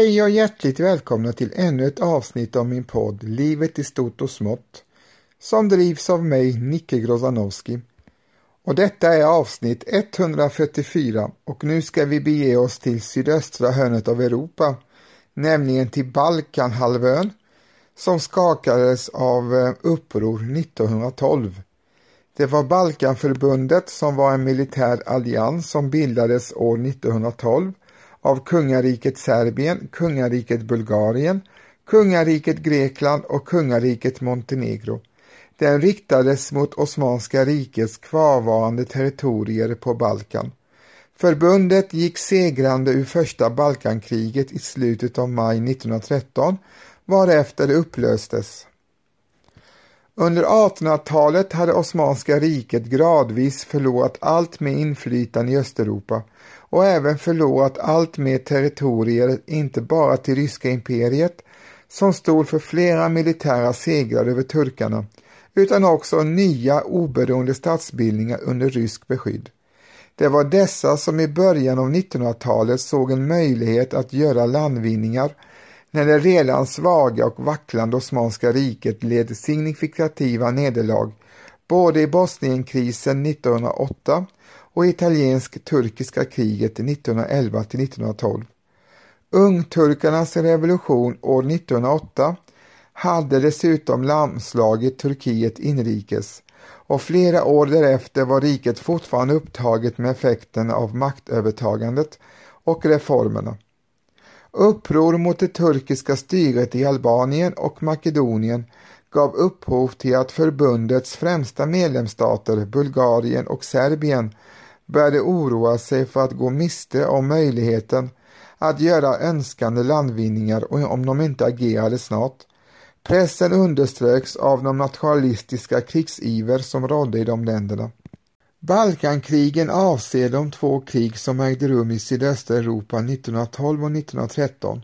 Hej och hjärtligt välkomna till ännu ett avsnitt av min podd Livet i stort och smått som drivs av mig, Nicke Grozanowski. Och detta är avsnitt 144 och nu ska vi bege oss till sydöstra hörnet av Europa, nämligen till Balkanhalvön som skakades av eh, uppror 1912. Det var Balkanförbundet som var en militär allians som bildades år 1912 av kungariket Serbien, kungariket Bulgarien, kungariket Grekland och kungariket Montenegro. Den riktades mot Osmanska rikets kvarvarande territorier på Balkan. Förbundet gick segrande ur första Balkankriget i slutet av maj 1913 varefter det upplöstes. Under 1800-talet hade Osmanska riket gradvis förlorat allt mer inflytande i Östeuropa och även förlorat allt mer territorier, inte bara till ryska imperiet, som stod för flera militära segrar över turkarna, utan också nya oberoende statsbildningar under rysk beskydd. Det var dessa som i början av 1900-talet såg en möjlighet att göra landvinningar när det redan svaga och vacklande Osmanska riket led signifikativa nederlag både i Bosnienkrisen 1908 och italiensk-turkiska kriget 1911 till 1912. Ungturkarnas revolution år 1908 hade dessutom lamslagit Turkiet inrikes och flera år därefter var riket fortfarande upptaget med effekten av maktövertagandet och reformerna. Uppror mot det turkiska styret i Albanien och Makedonien gav upphov till att förbundets främsta medlemsstater, Bulgarien och Serbien, började oroa sig för att gå miste om möjligheten att göra önskande landvinningar om de inte agerade snart. Pressen underströks av de nationalistiska krigsiver som rådde i de länderna. Balkankrigen avser de två krig som ägde rum i sydöstra Europa 1912 och 1913.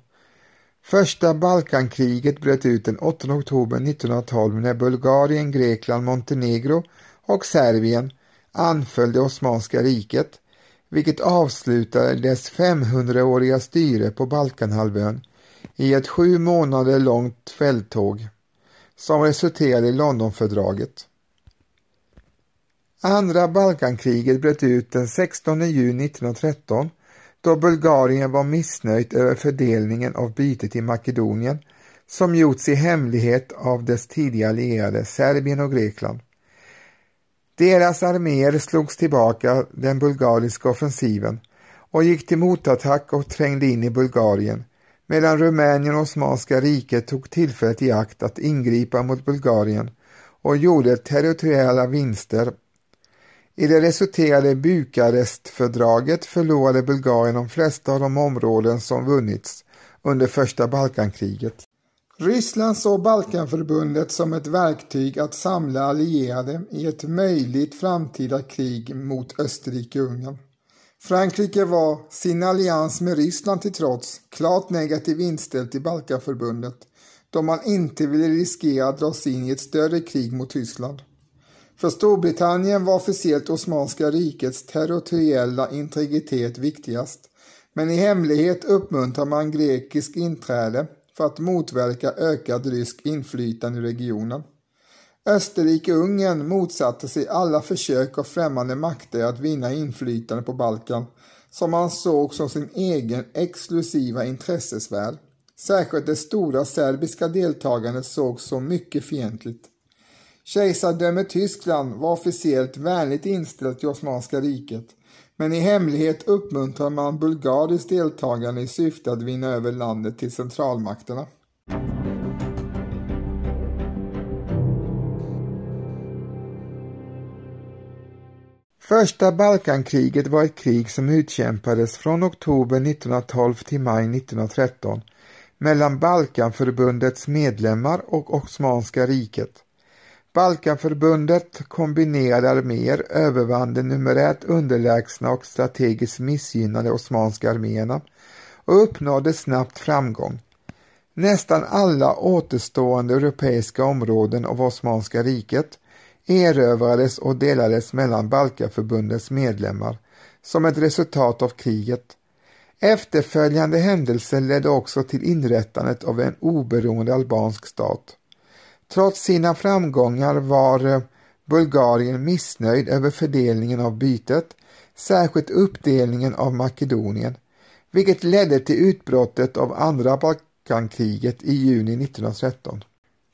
Första Balkankriget bröt ut den 8 oktober 1912 när Bulgarien, Grekland, Montenegro och Serbien anföll det Osmanska riket, vilket avslutade dess 500-åriga styre på Balkanhalvön i ett sju månader långt fälttåg som resulterade i Londonfördraget. Andra Balkankriget bröt ut den 16 juni 1913 då Bulgarien var missnöjt över fördelningen av bytet i Makedonien som gjorts i hemlighet av dess tidigare allierade Serbien och Grekland. Deras arméer slogs tillbaka den bulgariska offensiven och gick till motattack och trängde in i Bulgarien medan Rumänien och Osmanska riket tog tillfället i akt att ingripa mot Bulgarien och gjorde territoriella vinster i det resulterade Bukarestfördraget förlorade Bulgarien de flesta av de områden som vunnits under första Balkankriget. Ryssland såg Balkanförbundet som ett verktyg att samla allierade i ett möjligt framtida krig mot Österrike-Ungern. Frankrike var sin allians med Ryssland till trots klart negativt inställd till Balkanförbundet då man inte ville riskera att dras in i ett större krig mot Tyskland. För Storbritannien var officiellt Osmanska rikets territoriella integritet viktigast, men i hemlighet uppmuntrar man grekisk inträde för att motverka ökad rysk inflytande i regionen. Österrike-Ungern motsatte sig alla försök av främmande makter att vinna inflytande på Balkan som man såg som sin egen exklusiva intressesfär. Särskilt det stora serbiska deltagandet sågs som mycket fientligt. Kejsardömet Tyskland var officiellt vänligt inställt till Osmanska riket, men i hemlighet uppmuntrar man bulgariskt deltagande i syfte att vinna över landet till centralmakterna. Första Balkankriget var ett krig som utkämpades från oktober 1912 till maj 1913 mellan Balkanförbundets medlemmar och Osmanska riket. Balkanförbundet kombinerade arméer övervann de numerärt underlägsna och strategiskt missgynnade osmanska arméerna och uppnådde snabbt framgång. Nästan alla återstående europeiska områden av Osmanska riket erövrades och delades mellan Balkanförbundets medlemmar som ett resultat av kriget. Efterföljande händelser ledde också till inrättandet av en oberoende albansk stat. Trots sina framgångar var eh, Bulgarien missnöjd över fördelningen av bytet, särskilt uppdelningen av Makedonien, vilket ledde till utbrottet av andra Balkankriget i juni 1913.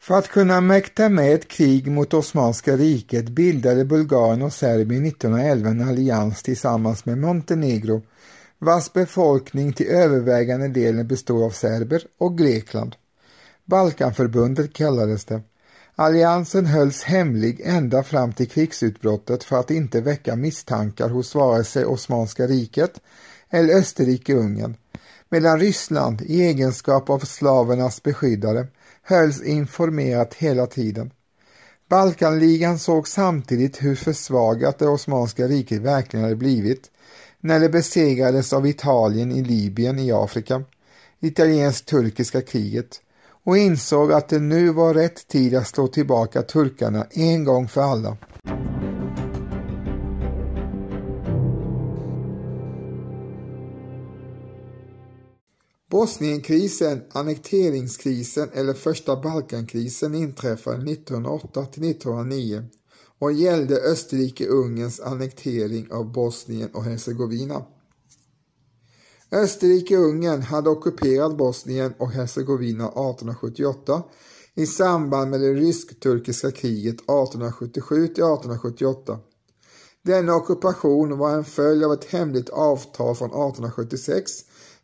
För att kunna mäkta med ett krig mot Osmanska riket bildade Bulgarien och Serbien 1911 en allians tillsammans med Montenegro vars befolkning till övervägande delen bestod av serber och Grekland. Balkanförbundet kallades det. Alliansen hölls hemlig ända fram till krigsutbrottet för att inte väcka misstankar hos vare sig Osmanska riket eller Österrike-Ungern, medan Ryssland i egenskap av slavernas beskyddare hölls informerat hela tiden. Balkanligan såg samtidigt hur försvagat det Osmanska riket verkligen hade blivit när det besegrades av Italien i Libyen i Afrika, italiensk-turkiska kriget och insåg att det nu var rätt tid att slå tillbaka turkarna en gång för alla. Bosnienkrisen, annekteringskrisen eller första Balkankrisen inträffade 1908 till 1909 och gällde Österrike-Ungerns annektering av Bosnien och Hercegovina. Österrike-Ungern hade ockuperat Bosnien och Hercegovina 1878 i samband med det rysk-turkiska kriget 1877 1878. Denna ockupation var en följd av ett hemligt avtal från 1876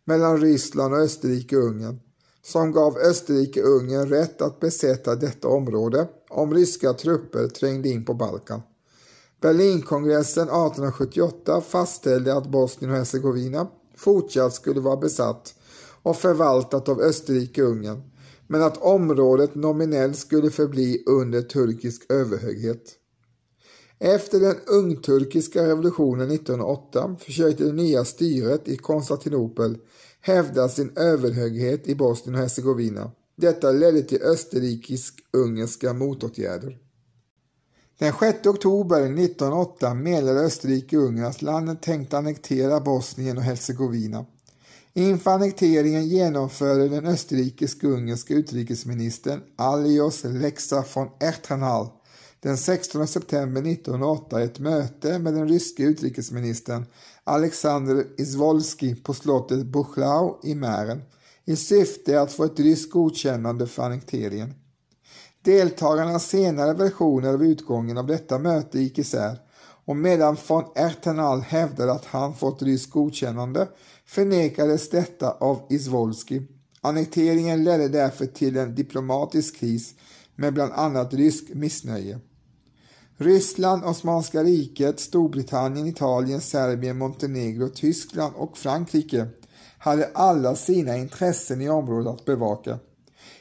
mellan Ryssland och Österrike-Ungern som gav Österrike-Ungern rätt att besätta detta område om ryska trupper trängde in på Balkan. Berlinkongressen 1878 fastställde att Bosnien och Hercegovina fortsatt skulle vara besatt och förvaltat av Österrike-Ungern men att området nominellt skulle förbli under turkisk överhöghet. Efter den ungturkiska revolutionen 1908 försökte det nya styret i Konstantinopel hävda sin överhöghet i Bosnien och Hercegovina. Detta ledde till österrikisk-ungerska motåtgärder. Den 6 oktober 1908 meddelade Österrike-Ungern att landet tänkte annektera Bosnien och Hercegovina. Inför annekteringen genomförde den österrikisk-ungerska utrikesministern Alios Lexa von Ertranal den 16 september 1908 ett möte med den ryske utrikesministern Alexander Izvolski på slottet Buchlau i Mären i syfte att få ett ryskt godkännande för annekteringen. Deltagarnas senare versioner av utgången av detta möte gick isär och medan von Ertenal hävdade att han fått ryskt godkännande förnekades detta av Izvolski. Annekteringen ledde därför till en diplomatisk kris med bland annat rysk missnöje. Ryssland, Osmanska riket, Storbritannien, Italien, Serbien, Montenegro, Tyskland och Frankrike hade alla sina intressen i området att bevaka.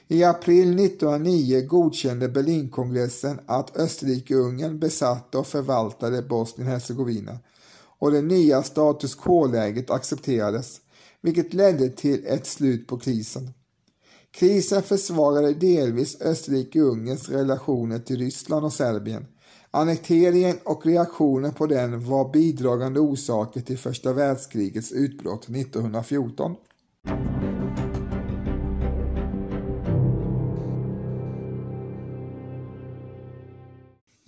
I april 1909 godkände Berlinkongressen att Österrike-Ungern besatte och förvaltade Bosnien-Hercegovina och det nya status quo-läget accepterades, vilket ledde till ett slut på krisen. Krisen försvagade delvis Österrike-Ungerns relationer till Ryssland och Serbien Annekteringen och reaktionen på den var bidragande orsaker till första världskrigets utbrott 1914.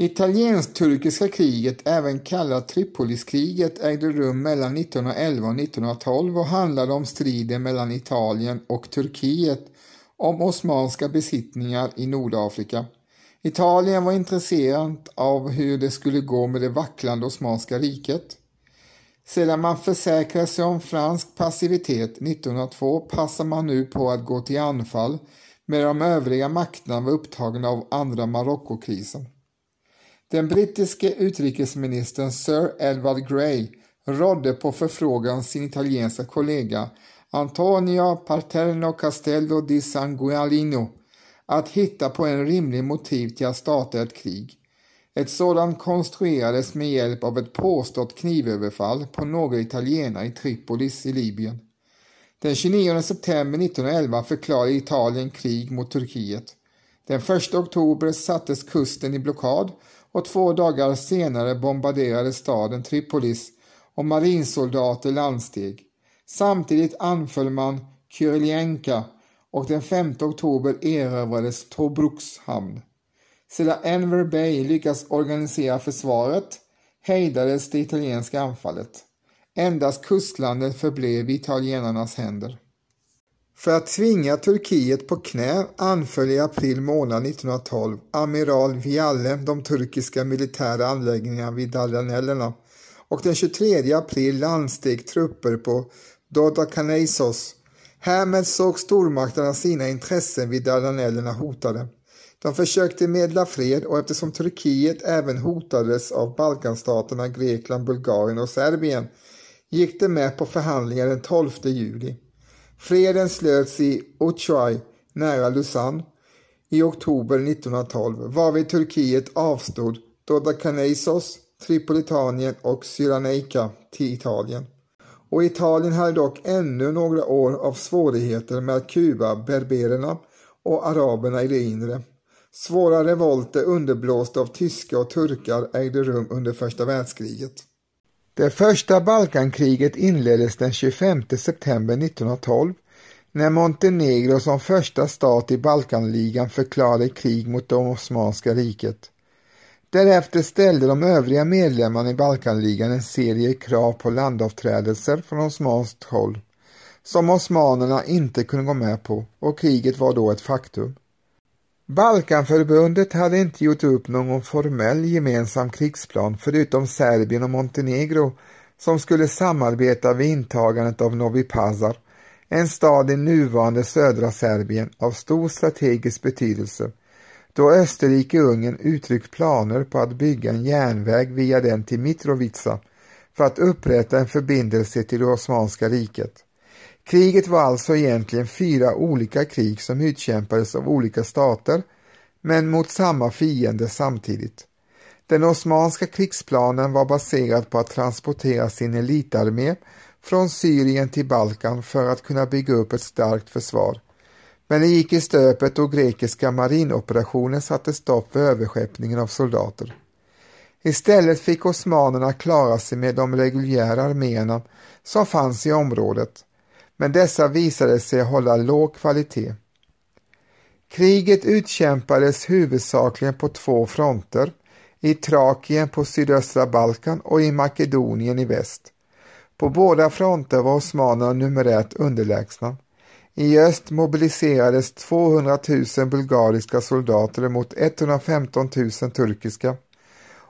Italiensk-turkiska kriget, även kallat Tripoliskriget, ägde rum mellan 1911 och 1912 och handlade om striden mellan Italien och Turkiet om osmanska besittningar i Nordafrika. Italien var intresserat av hur det skulle gå med det vacklande Osmanska riket. Sedan man försäkrat sig om fransk passivitet 1902 passar man nu på att gå till anfall medan de övriga makterna var upptagna av andra Marockokrisen. Den brittiske utrikesministern Sir Edward Grey rådde på förfrågan sin italienska kollega Antonio Paterno Castello di Sangualino att hitta på en rimlig motiv till att starta ett krig. Ett sådant konstruerades med hjälp av ett påstått knivöverfall på några italienare i Tripolis i Libyen. Den 29 september 1911 förklarade Italien krig mot Turkiet. Den 1 oktober sattes kusten i blockad och två dagar senare bombarderades staden Tripolis och marinsoldater landsteg. Samtidigt anföll man Kyriljenka och den 5 oktober erövrades Tobruks hamn. Sedan Enver Bey lyckats organisera försvaret hejdades det italienska anfallet. Endast kustlandet förblev i italienarnas händer. För att tvinga Turkiet på knä anföll i april månad 1912 amiral Vialle de turkiska militära anläggningarna vid Dardanellerna och den 23 april landsteg trupper på Dodokanesos. Härmed såg stormakterna sina intressen vid Dardanellerna hotade. De försökte medla fred och eftersom Turkiet även hotades av Balkanstaterna Grekland, Bulgarien och Serbien gick de med på förhandlingar den 12 juli. Freden slöts i Uçay nära Lausanne i oktober 1912 varvid Turkiet avstod Dodakanesos, Tripolitanien och Cyrenaica till Italien. Och Italien hade dock ännu några år av svårigheter med att kuva berbererna och araberna i det inre. Svåra revolter underblåsta av tyska och turkar ägde rum under första världskriget. Det första Balkankriget inleddes den 25 september 1912 när Montenegro som första stat i Balkanligan förklarade krig mot det Osmanska riket. Därefter ställde de övriga medlemmarna i Balkanligan en serie krav på landavträdelser från osmanskt håll som osmanerna inte kunde gå med på och kriget var då ett faktum. Balkanförbundet hade inte gjort upp någon formell gemensam krigsplan förutom Serbien och Montenegro som skulle samarbeta vid intagandet av Novi Pazar, en stad i nuvarande södra Serbien av stor strategisk betydelse då Österrike-Ungern uttryckt planer på att bygga en järnväg via den till Mitrovica för att upprätta en förbindelse till det Osmanska riket. Kriget var alltså egentligen fyra olika krig som utkämpades av olika stater men mot samma fiende samtidigt. Den osmanska krigsplanen var baserad på att transportera sin elitarmé från Syrien till Balkan för att kunna bygga upp ett starkt försvar. Men det gick i stöpet då grekiska marinoperationen satte stopp för överskeppningen av soldater. Istället fick osmanerna klara sig med de reguljära arméerna som fanns i området men dessa visade sig hålla låg kvalitet. Kriget utkämpades huvudsakligen på två fronter, i Trakien på sydöstra Balkan och i Makedonien i väst. På båda fronter var osmanerna numerärt underlägsna. I öst mobiliserades 200 000 bulgariska soldater mot 115 000 turkiska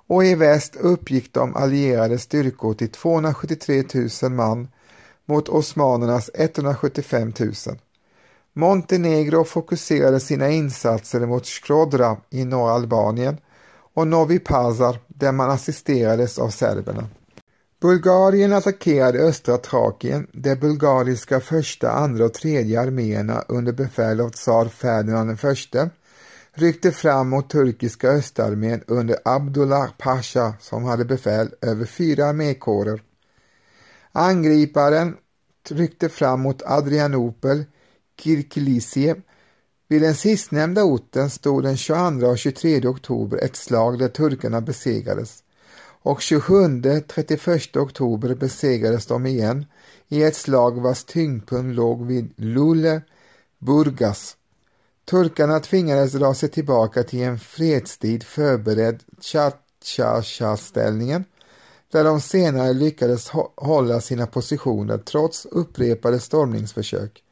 och i väst uppgick de allierade styrkor till 273 000 man mot osmanernas 175 000. Montenegro fokuserade sina insatser mot Skrodra i norra Albanien och Novi Pazar där man assisterades av serberna. Bulgarien attackerade östra Trakien där bulgariska första, andra och tredje arméerna under befäl av tsar Ferdinand I ryckte fram mot turkiska östarmén under Abdullah Pasha som hade befäl över fyra armékårer. Angriparen tryckte fram mot Adrianopel, Kirkilisie. Vid den sistnämnda orten stod den 22 och 23 oktober ett slag där turkarna besegrades och 27-31 oktober besegrades de igen i ett slag vars tyngdpunkt låg vid Lule, Burgas. Turkarna tvingades dra sig tillbaka till en fredstid förberedd Tjatjacha-ställningen där de senare lyckades hålla sina positioner trots upprepade stormningsförsök.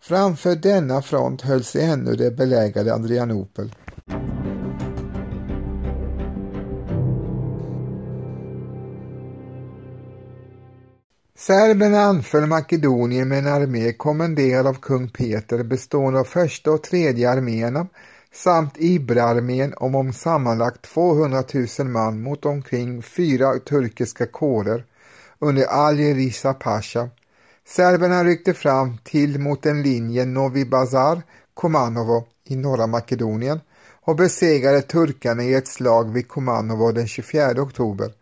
Framför denna front höll sig ännu det belägrade Adrianopel. Serberna anföll Makedonien med en armé kommenderad av kung Peter bestående av första och tredje arméerna samt Ibra-armén om, om sammanlagt 200 000 man mot omkring fyra turkiska kårer under Ali Risa Pasha. Serberna ryckte fram till mot en linje Novi Bazar, Komanovo i norra Makedonien och besegrade turkarna i ett slag vid Komanovo den 24 oktober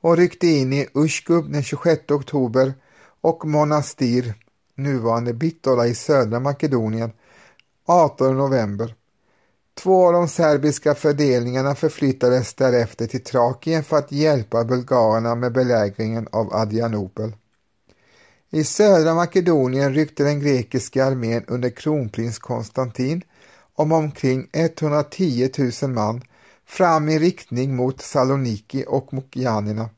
och ryckte in i Ushkub den 26 oktober och Monastir, nuvarande Bitola i södra Makedonien, 18 november. Två av de serbiska fördelningarna förflyttades därefter till Trakien för att hjälpa bulgarerna med belägringen av Adrianopel. I södra Makedonien ryckte den grekiska armén under kronprins Konstantin om omkring 110 000 man fram i riktning mot Saloniki och Mokjanina.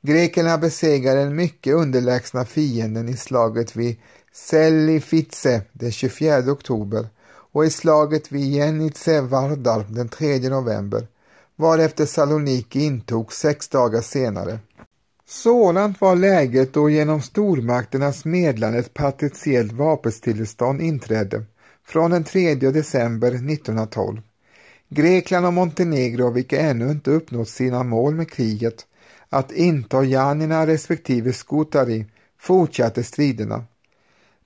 Grekerna besegrade den mycket underlägsna fienden i slaget vid Sellifitse den 24 oktober och i slaget vid Jenitse Vardar den 3 november, varefter Saloniki intog sex dagar senare. Sådant var läget då genom stormakternas medlande ett patriciellt vapenstillestånd inträdde från den 3 december 1912. Grekland och Montenegro, vilka ännu inte uppnått sina mål med kriget, att inta Janina respektive Skutari, fortsatte striderna.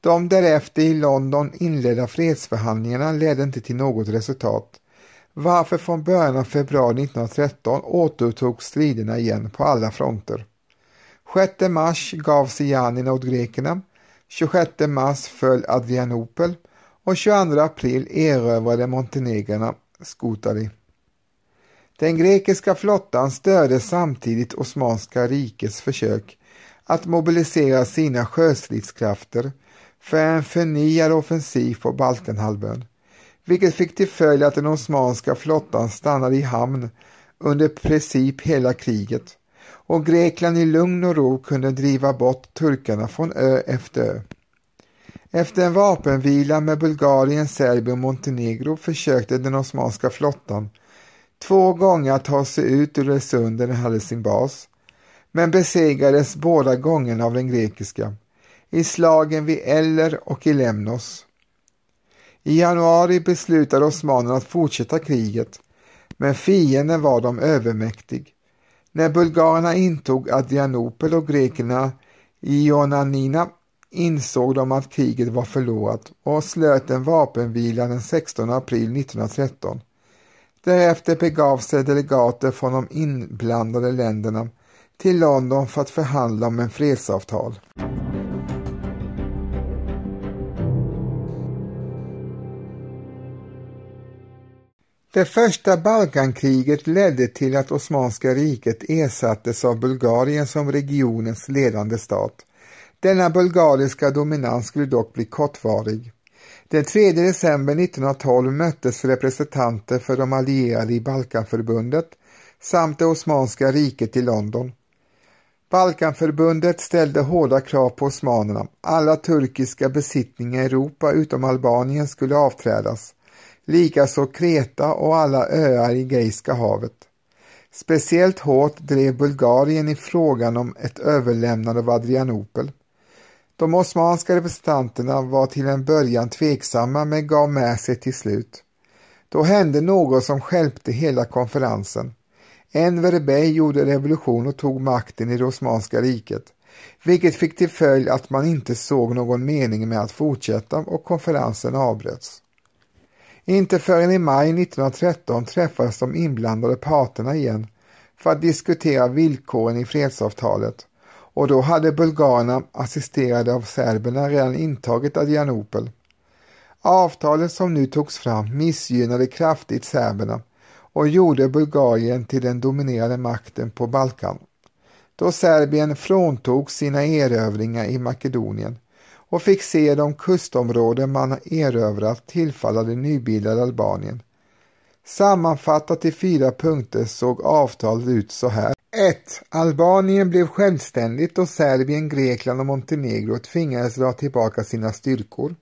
De därefter i London inledda fredsförhandlingarna ledde inte till något resultat, varför från början av februari 1913 återupptogs striderna igen på alla fronter. 6 mars gav sig Janina åt grekerna, 26 mars föll Adrianopel och 22 april erövrade montenegrarna Skutari. Den grekiska flottan stödde samtidigt Osmanska rikets försök att mobilisera sina sjöstridskrafter för en förnyad offensiv på Balkanhalvön, vilket fick till följd att den osmanska flottan stannade i hamn under princip hela kriget och Grekland i lugn och ro kunde driva bort turkarna från ö efter ö. Efter en vapenvila med Bulgarien, Serbien och Montenegro försökte den osmanska flottan två gånger att ta sig ut ur Öresund där den hade sin bas, men besegrades båda gångerna av den grekiska, i slagen vid Eller och i Lemnos. I januari beslutade osmanerna att fortsätta kriget, men fienden var dem övermäktig. När bulgarerna intog Adrianopel och grekerna Ionanina insåg de att kriget var förlorat och slöt en vapenvila den 16 april 1913. Därefter begav sig delegater från de inblandade länderna till London för att förhandla om en fredsavtal. Det första Balkankriget ledde till att Osmanska riket ersattes av Bulgarien som regionens ledande stat. Denna bulgariska dominans skulle dock bli kortvarig. Den 3 december 1912 möttes representanter för de allierade i Balkanförbundet samt det Osmanska riket i London. Balkanförbundet ställde hårda krav på osmanerna. Alla turkiska besittningar i Europa utom Albanien skulle avträdas likaså Kreta och alla öar i Geiska havet. Speciellt hårt drev Bulgarien i frågan om ett överlämnande av Adrianopel. De osmanska representanterna var till en början tveksamma men gav med sig till slut. Då hände något som skälpte hela konferensen. Enver Bey gjorde revolution och tog makten i det Osmanska riket, vilket fick till följd att man inte såg någon mening med att fortsätta och konferensen avbröts. Inte förrän i maj 1913 träffades de inblandade parterna igen för att diskutera villkoren i fredsavtalet och då hade bulgarerna assisterade av serberna redan intagit Adrianopel. Avtalet som nu togs fram missgynnade kraftigt serberna och gjorde Bulgarien till den dominerande makten på Balkan. Då Serbien fråntog sina erövringar i Makedonien och fick se de kustområden man erövrat tillfalla det nybildade Albanien. Sammanfattat i fyra punkter såg avtalet ut så här. 1. Albanien blev självständigt och Serbien, Grekland och Montenegro tvingades dra tillbaka sina styrkor.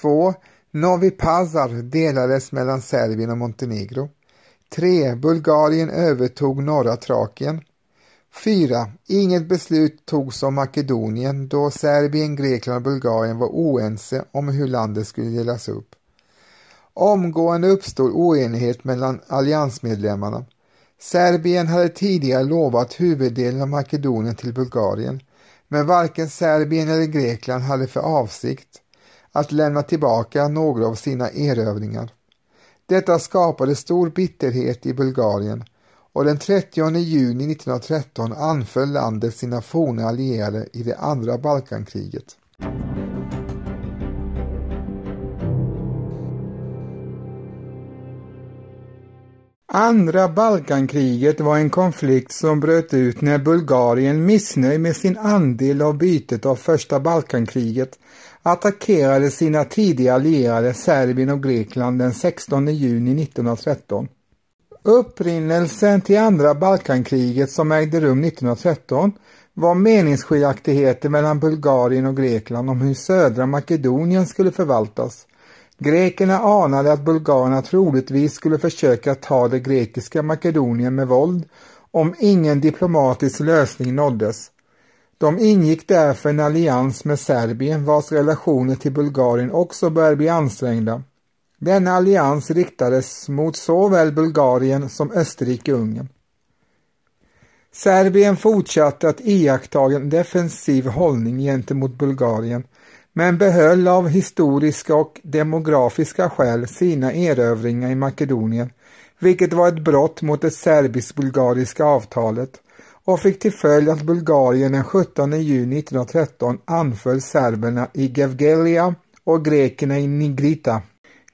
2. Novi Pazar delades mellan Serbien och Montenegro. 3. Bulgarien övertog norra Trakien. 4. Inget beslut togs om Makedonien då Serbien, Grekland och Bulgarien var oense om hur landet skulle delas upp. Omgående uppstod oenighet mellan alliansmedlemmarna. Serbien hade tidigare lovat huvuddelen av Makedonien till Bulgarien, men varken Serbien eller Grekland hade för avsikt att lämna tillbaka några av sina erövringar. Detta skapade stor bitterhet i Bulgarien och den 30 juni 1913 anföll landet sina forna allierade i det andra Balkankriget. Andra Balkankriget var en konflikt som bröt ut när Bulgarien missnöjd med sin andel av bytet av första Balkankriget attackerade sina tidiga allierade Serbien och Grekland den 16 juni 1913. Upprinnelsen till andra Balkankriget som ägde rum 1913 var meningsskiljaktigheter mellan Bulgarien och Grekland om hur södra Makedonien skulle förvaltas. Grekerna anade att bulgarerna troligtvis skulle försöka ta det grekiska Makedonien med våld om ingen diplomatisk lösning nåddes. De ingick därför en allians med Serbien vars relationer till Bulgarien också började bli ansträngda. Denna allians riktades mot såväl Bulgarien som Österrike-Ungern. Serbien fortsatte att iaktta en defensiv hållning gentemot Bulgarien men behöll av historiska och demografiska skäl sina erövringar i Makedonien, vilket var ett brott mot det serbisk-bulgariska avtalet och fick till följd att Bulgarien den 17 juni 1913 anföll serberna i Gevgelia och grekerna i Nigrita.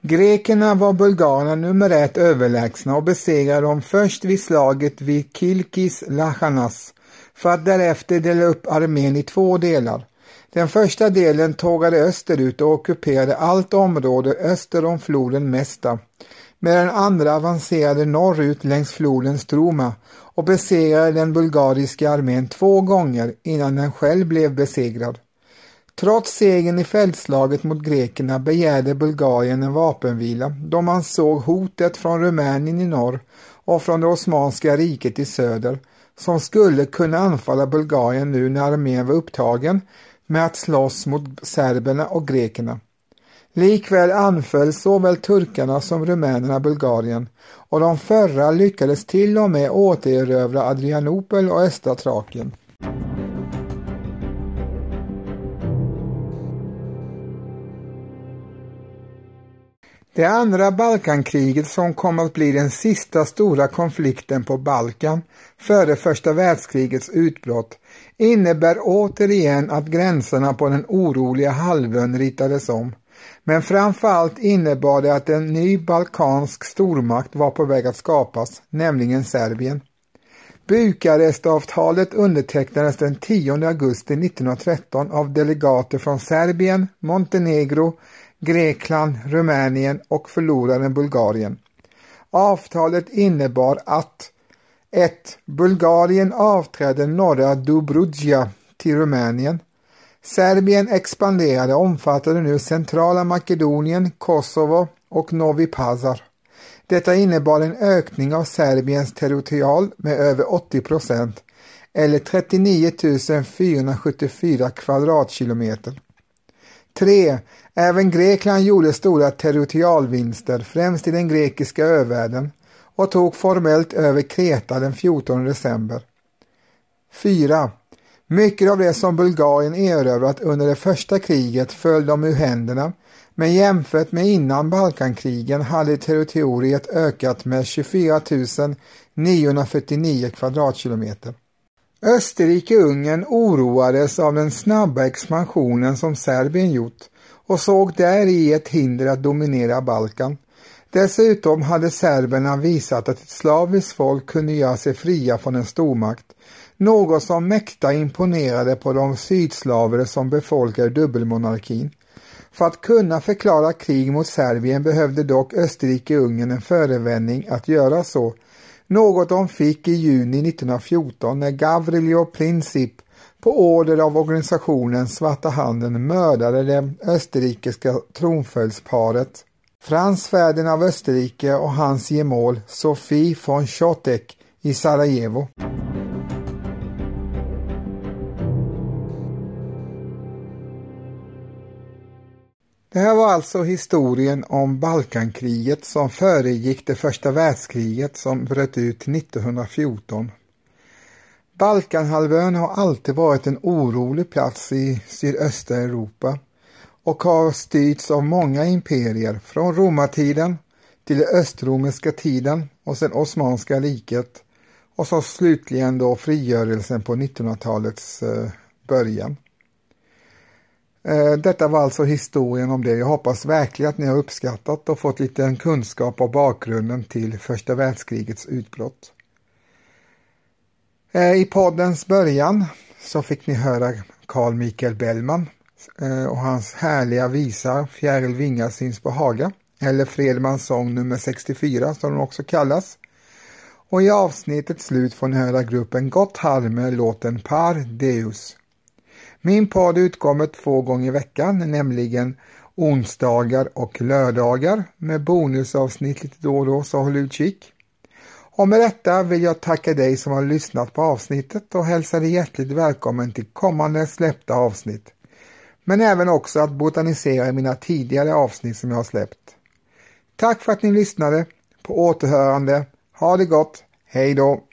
Grekerna var bulgarerna nummer ett överlägsna och besegrade dem först vid slaget vid Kilkis Lachanas för att därefter dela upp armén i två delar. Den första delen tågade österut och ockuperade allt område öster om floden Mesta, medan den andra avancerade norrut längs floden Stroma och besegrade den bulgariska armén två gånger innan den själv blev besegrad. Trots segern i fältslaget mot grekerna begärde Bulgarien en vapenvila då man såg hotet från Rumänien i norr och från det Osmanska riket i söder som skulle kunna anfalla Bulgarien nu när armén var upptagen med att slåss mot serberna och grekerna. Likväl anföll såväl turkarna som rumänerna Bulgarien och de förra lyckades till och med återerövra Adrianopel och östra Trakien. Det andra Balkankriget som kom att bli den sista stora konflikten på Balkan före första världskrigets utbrott innebär återigen att gränserna på den oroliga halvön ritades om. Men framförallt innebar det att en ny balkansk stormakt var på väg att skapas, nämligen Serbien. Bukarestavtalet undertecknades den 10 augusti 1913 av delegater från Serbien, Montenegro, Grekland, Rumänien och förloraren Bulgarien. Avtalet innebar att 1. Bulgarien avträdde norra Dobrudja till Rumänien. Serbien expanderade och omfattade nu centrala Makedonien, Kosovo och Novi Pazar. Detta innebar en ökning av Serbiens territorial med över 80 procent eller 39 474 kvadratkilometer. 3. Även Grekland gjorde stora territorialvinster, främst i den grekiska övärlden och tog formellt över Kreta den 14 december. 4. Mycket av det som Bulgarien erövrat under det första kriget föll dem ur händerna men jämfört med innan Balkankrigen hade territoriet ökat med 24 949 kvadratkilometer. Österrike-Ungern oroades av den snabba expansionen som Serbien gjort och såg där i ett hinder att dominera Balkan. Dessutom hade serberna visat att ett slaviskt folk kunde göra sig fria från en stormakt, något som mäkta imponerade på de sydslaver som befolkade dubbelmonarkin. För att kunna förklara krig mot Serbien behövde dock Österrike-Ungern en förevändning att göra så, något de fick i juni 1914 när Gavrilo Princip på order av organisationen Svarta handen mördade det österrikiska tronföljdsparet Frans Ferdinand av Österrike och hans gemål Sofie von Schotek i Sarajevo. Det här var alltså historien om Balkankriget som föregick det första världskriget som bröt ut 1914. Balkanhalvön har alltid varit en orolig plats i sydöstra Europa och har styrts av många imperier från romartiden till den östromerska tiden och sen Osmanska riket och så slutligen då frigörelsen på 1900-talets eh, början. Eh, detta var alltså historien om det. Jag hoppas verkligen att ni har uppskattat och fått lite kunskap om bakgrunden till första världskrigets utbrott. Eh, I poddens början så fick ni höra Carl Michael Bellman eh, och hans härliga visa Fjäril vingar syns på Haga eller Fredmans sång nummer 64 som den också kallas. Och i avsnittets slut får ni höra gruppen Gotthard med låten Par Deus. Min podd utkommer två gånger i veckan, nämligen onsdagar och lördagar med bonusavsnitt lite då och då, så håll utkik. Och med detta vill jag tacka dig som har lyssnat på avsnittet och hälsa dig hjärtligt välkommen till kommande släppta avsnitt. Men även också att botanisera i mina tidigare avsnitt som jag har släppt. Tack för att ni lyssnade. På återhörande. Ha det gott. Hej då!